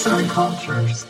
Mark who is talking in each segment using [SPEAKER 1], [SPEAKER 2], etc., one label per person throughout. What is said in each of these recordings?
[SPEAKER 1] Arts and Cultures.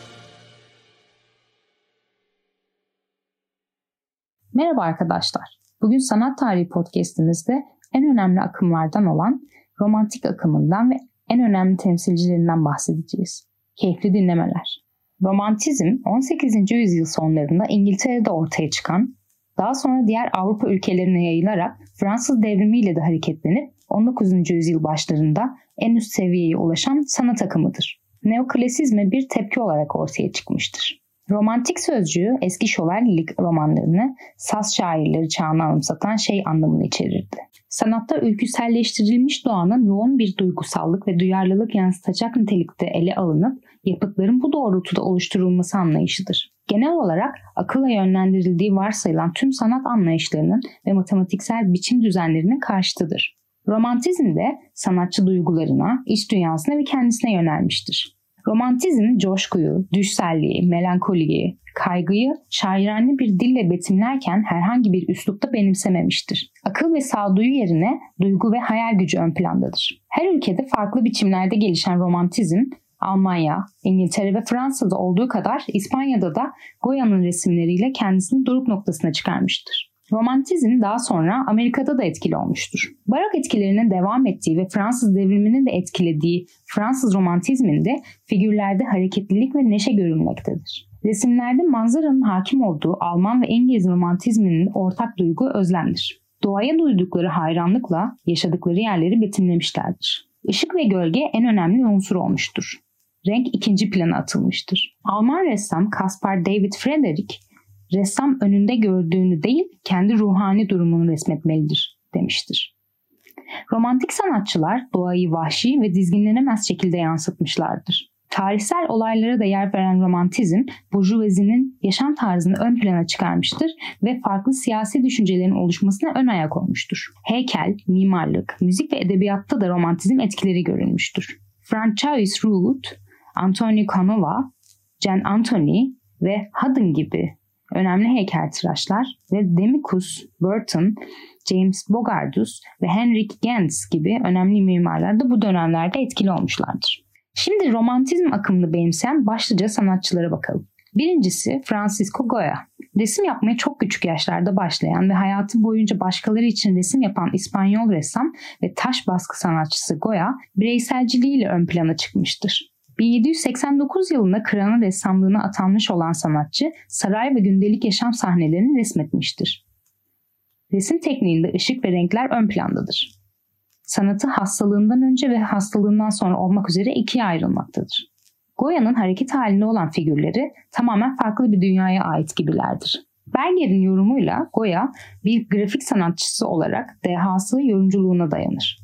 [SPEAKER 1] Merhaba arkadaşlar. Bugün Sanat Tarihi Podcast'imizde en önemli akımlardan olan romantik akımından ve en önemli temsilcilerinden bahsedeceğiz. Keyifli dinlemeler. Romantizm 18. yüzyıl sonlarında İngiltere'de ortaya çıkan, daha sonra diğer Avrupa ülkelerine yayılarak Fransız devrimiyle de hareketlenip 19. yüzyıl başlarında en üst seviyeye ulaşan sanat akımıdır. Neoklasizme bir tepki olarak ortaya çıkmıştır. Romantik sözcüğü eski şövalyelik romanlarını saz şairleri çağına anımsatan şey anlamını içerirdi. Sanatta ülküselleştirilmiş doğanın yoğun bir duygusallık ve duyarlılık yansıtacak nitelikte ele alınıp yapıtların bu doğrultuda oluşturulması anlayışıdır. Genel olarak akılla yönlendirildiği varsayılan tüm sanat anlayışlarının ve matematiksel biçim düzenlerinin karşıtıdır. Romantizm de sanatçı duygularına, iç dünyasına ve kendisine yönelmiştir. Romantizm coşkuyu, düşselliği, melankoliyi, kaygıyı şairane bir dille betimlerken herhangi bir üslupta benimsememiştir. Akıl ve sağduyu yerine duygu ve hayal gücü ön plandadır. Her ülkede farklı biçimlerde gelişen romantizm, Almanya, İngiltere ve Fransa'da olduğu kadar İspanya'da da Goya'nın resimleriyle kendisini doruk noktasına çıkarmıştır. Romantizm daha sonra Amerika'da da etkili olmuştur. Barok etkilerinin devam ettiği ve Fransız devriminin de etkilediği Fransız romantizminde figürlerde hareketlilik ve neşe görülmektedir. Resimlerde manzaranın hakim olduğu Alman ve İngiliz romantizminin ortak duygu özlemdir. Doğaya duydukları hayranlıkla yaşadıkları yerleri betimlemişlerdir. Işık ve gölge en önemli unsur olmuştur. Renk ikinci plana atılmıştır. Alman ressam Caspar David Friedrich, ressam önünde gördüğünü değil kendi ruhani durumunu resmetmelidir demiştir. Romantik sanatçılar doğayı vahşi ve dizginlenemez şekilde yansıtmışlardır. Tarihsel olaylara da yer veren romantizm, burjuvazinin yaşam tarzını ön plana çıkarmıştır ve farklı siyasi düşüncelerin oluşmasına ön ayak olmuştur. Heykel, mimarlık, müzik ve edebiyatta da romantizm etkileri görülmüştür. Francois Ruth, Antonio Canova, Jean Anthony ve Haddon gibi önemli heykeltıraşlar ve Demicus, Burton, James Bogardus ve Henrik Gentz gibi önemli mimarlar da bu dönemlerde etkili olmuşlardır. Şimdi romantizm akımını benimseyen başlıca sanatçılara bakalım. Birincisi Francisco Goya. Resim yapmaya çok küçük yaşlarda başlayan ve hayatı boyunca başkaları için resim yapan İspanyol ressam ve taş baskı sanatçısı Goya bireyselciliğiyle ön plana çıkmıştır. 1789 yılında kralın ressamlığına atanmış olan sanatçı saray ve gündelik yaşam sahnelerini resmetmiştir. Resim tekniğinde ışık ve renkler ön plandadır. Sanatı hastalığından önce ve hastalığından sonra olmak üzere ikiye ayrılmaktadır. Goya'nın hareket halinde olan figürleri tamamen farklı bir dünyaya ait gibilerdir. Berger'in yorumuyla Goya bir grafik sanatçısı olarak dehası yorumculuğuna dayanır.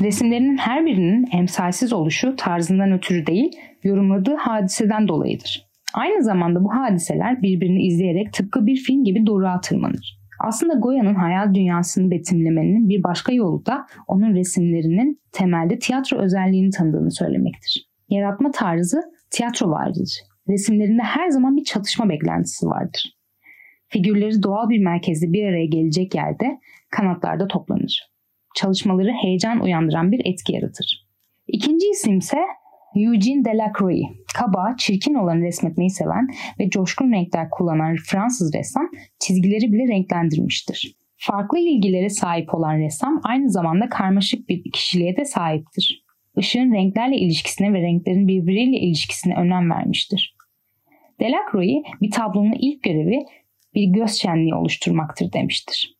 [SPEAKER 1] Resimlerinin her birinin emsalsiz oluşu tarzından ötürü değil, yorumladığı hadiseden dolayıdır. Aynı zamanda bu hadiseler birbirini izleyerek tıpkı bir film gibi doğruğa tırmanır. Aslında Goya'nın hayal dünyasını betimlemenin bir başka yolu da onun resimlerinin temelde tiyatro özelliğini tanıdığını söylemektir. Yaratma tarzı tiyatro vardır. Resimlerinde her zaman bir çatışma beklentisi vardır. Figürleri doğal bir merkezde bir araya gelecek yerde kanatlarda toplanır. Çalışmaları heyecan uyandıran bir etki yaratır. İkinci isim ise Eugene Delacroix, kaba, çirkin olanı resmetmeyi seven ve coşkun renkler kullanan Fransız ressam çizgileri bile renklendirmiştir. Farklı ilgilere sahip olan ressam aynı zamanda karmaşık bir kişiliğe de sahiptir. Işığın renklerle ilişkisine ve renklerin birbiriyle ilişkisine önem vermiştir. Delacroix bir tablonun ilk görevi bir göz şenliği oluşturmaktır demiştir.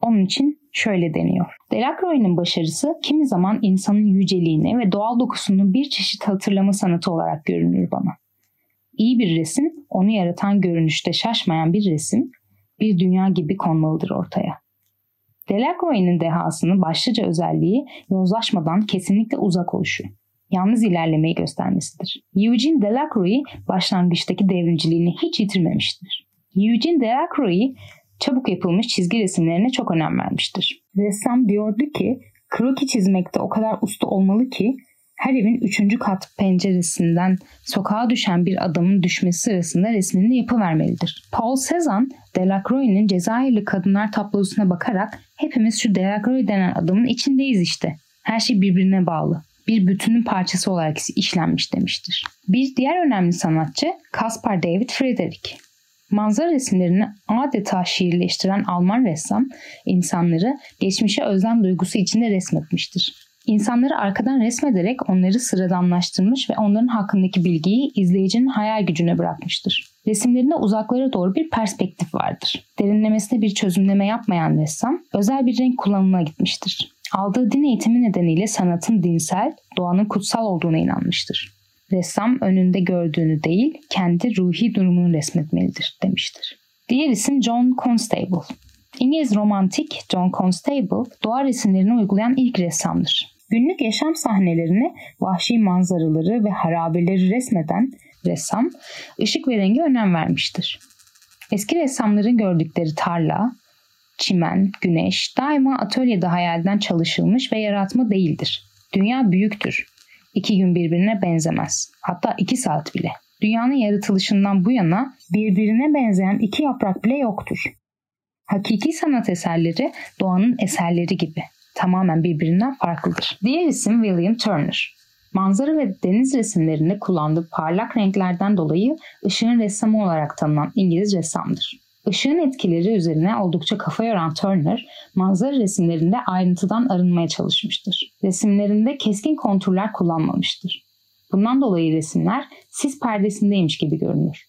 [SPEAKER 1] Onun için şöyle deniyor. Delacroix'in başarısı kimi zaman insanın yüceliğini ve doğal dokusunu bir çeşit hatırlama sanatı olarak görünür bana. İyi bir resim, onu yaratan görünüşte şaşmayan bir resim, bir dünya gibi konmalıdır ortaya. Delacroix'in dehasını başlıca özelliği yozlaşmadan kesinlikle uzak oluşu. Yalnız ilerlemeyi göstermesidir. Eugene Delacroix başlangıçtaki devrimciliğini hiç yitirmemiştir. Eugene Delacroix çabuk yapılmış çizgi resimlerine çok önem vermiştir. Ressam diyordu ki kroki çizmekte o kadar usta olmalı ki her evin üçüncü kat penceresinden sokağa düşen bir adamın düşmesi sırasında resmini yapıvermelidir. Paul Cézanne, Delacroix'in Cezayirli kadınlar tablosuna bakarak hepimiz şu Delacroix denen adamın içindeyiz işte. Her şey birbirine bağlı. bir bütünün parçası olarak işlenmiş demiştir. Bir diğer önemli sanatçı Caspar David Friedrich. Manzara resimlerini adeta şiirleştiren Alman ressam insanları geçmişe özlem duygusu içinde resmetmiştir. İnsanları arkadan resmederek onları sıradanlaştırmış ve onların hakkındaki bilgiyi izleyicinin hayal gücüne bırakmıştır. Resimlerinde uzaklara doğru bir perspektif vardır. Derinlemesine bir çözümleme yapmayan ressam özel bir renk kullanımına gitmiştir. Aldığı din eğitimi nedeniyle sanatın dinsel, doğanın kutsal olduğuna inanmıştır. Ressam önünde gördüğünü değil, kendi ruhi durumunu resmetmelidir demiştir. Diğer isim John Constable. İngiliz romantik John Constable doğa resimlerini uygulayan ilk ressamdır. Günlük yaşam sahnelerini, vahşi manzaraları ve harabeleri resmeden ressam ışık ve rengi önem vermiştir. Eski ressamların gördükleri tarla, çimen, güneş daima atölyede hayalden çalışılmış ve yaratma değildir. Dünya büyüktür. İki gün birbirine benzemez. Hatta iki saat bile. Dünyanın yaratılışından bu yana birbirine benzeyen iki yaprak bile yoktur. Hakiki sanat eserleri doğanın eserleri gibi tamamen birbirinden farklıdır. Diğer isim William Turner. Manzara ve deniz resimlerinde kullandığı parlak renklerden dolayı ışığın ressamı olarak tanınan İngiliz ressamdır. Işığın etkileri üzerine oldukça kafa yoran Turner, manzara resimlerinde ayrıntıdan arınmaya çalışmıştır. Resimlerinde keskin konturlar kullanmamıştır. Bundan dolayı resimler sis perdesindeymiş gibi görünür.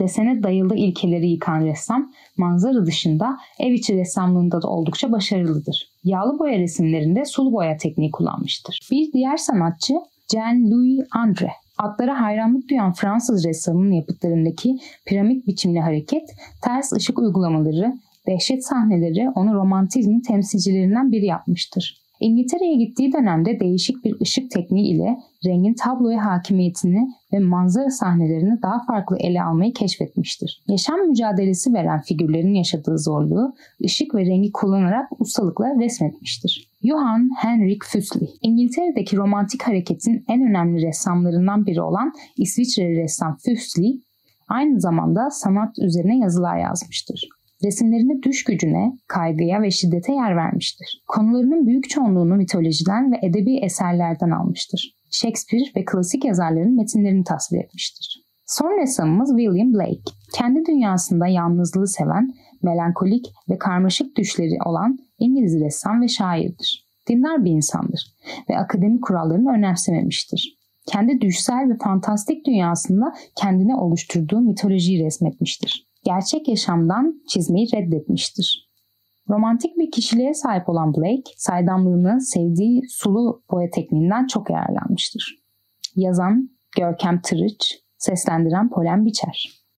[SPEAKER 1] Desene dayalı ilkeleri yıkan ressam, manzara dışında ev içi ressamlığında da oldukça başarılıdır. Yağlı boya resimlerinde sulu boya tekniği kullanmıştır. Bir diğer sanatçı Jean-Louis André. Atlara hayranlık duyan Fransız ressamının yapıtlarındaki piramit biçimli hareket, ters ışık uygulamaları, dehşet sahneleri onu romantizmin temsilcilerinden biri yapmıştır. İngiltere'ye gittiği dönemde değişik bir ışık tekniği ile rengin tabloya hakimiyetini ve manzara sahnelerini daha farklı ele almayı keşfetmiştir. Yaşam mücadelesi veren figürlerin yaşadığı zorluğu ışık ve rengi kullanarak ustalıkla resmetmiştir. Johann Henrik Füssli, İngiltere'deki romantik hareketin en önemli ressamlarından biri olan İsviçreli ressam Füssli, aynı zamanda sanat üzerine yazılar yazmıştır. Resimlerinde düş gücüne, kaygıya ve şiddete yer vermiştir. Konularının büyük çoğunluğunu mitolojiden ve edebi eserlerden almıştır. Shakespeare ve klasik yazarların metinlerini tasvir etmiştir. Son ressamımız William Blake. Kendi dünyasında yalnızlığı seven, melankolik ve karmaşık düşleri olan İngiliz ressam ve şairdir. Dindar bir insandır ve akademik kurallarını önemsememiştir. Kendi düşsel ve fantastik dünyasında kendine oluşturduğu mitolojiyi resmetmiştir gerçek yaşamdan çizmeyi reddetmiştir. Romantik bir kişiliğe sahip olan Blake, saydamlığını sevdiği sulu boya tekniğinden çok yararlanmıştır. Yazan Görkem Tırıç, seslendiren Polen Biçer.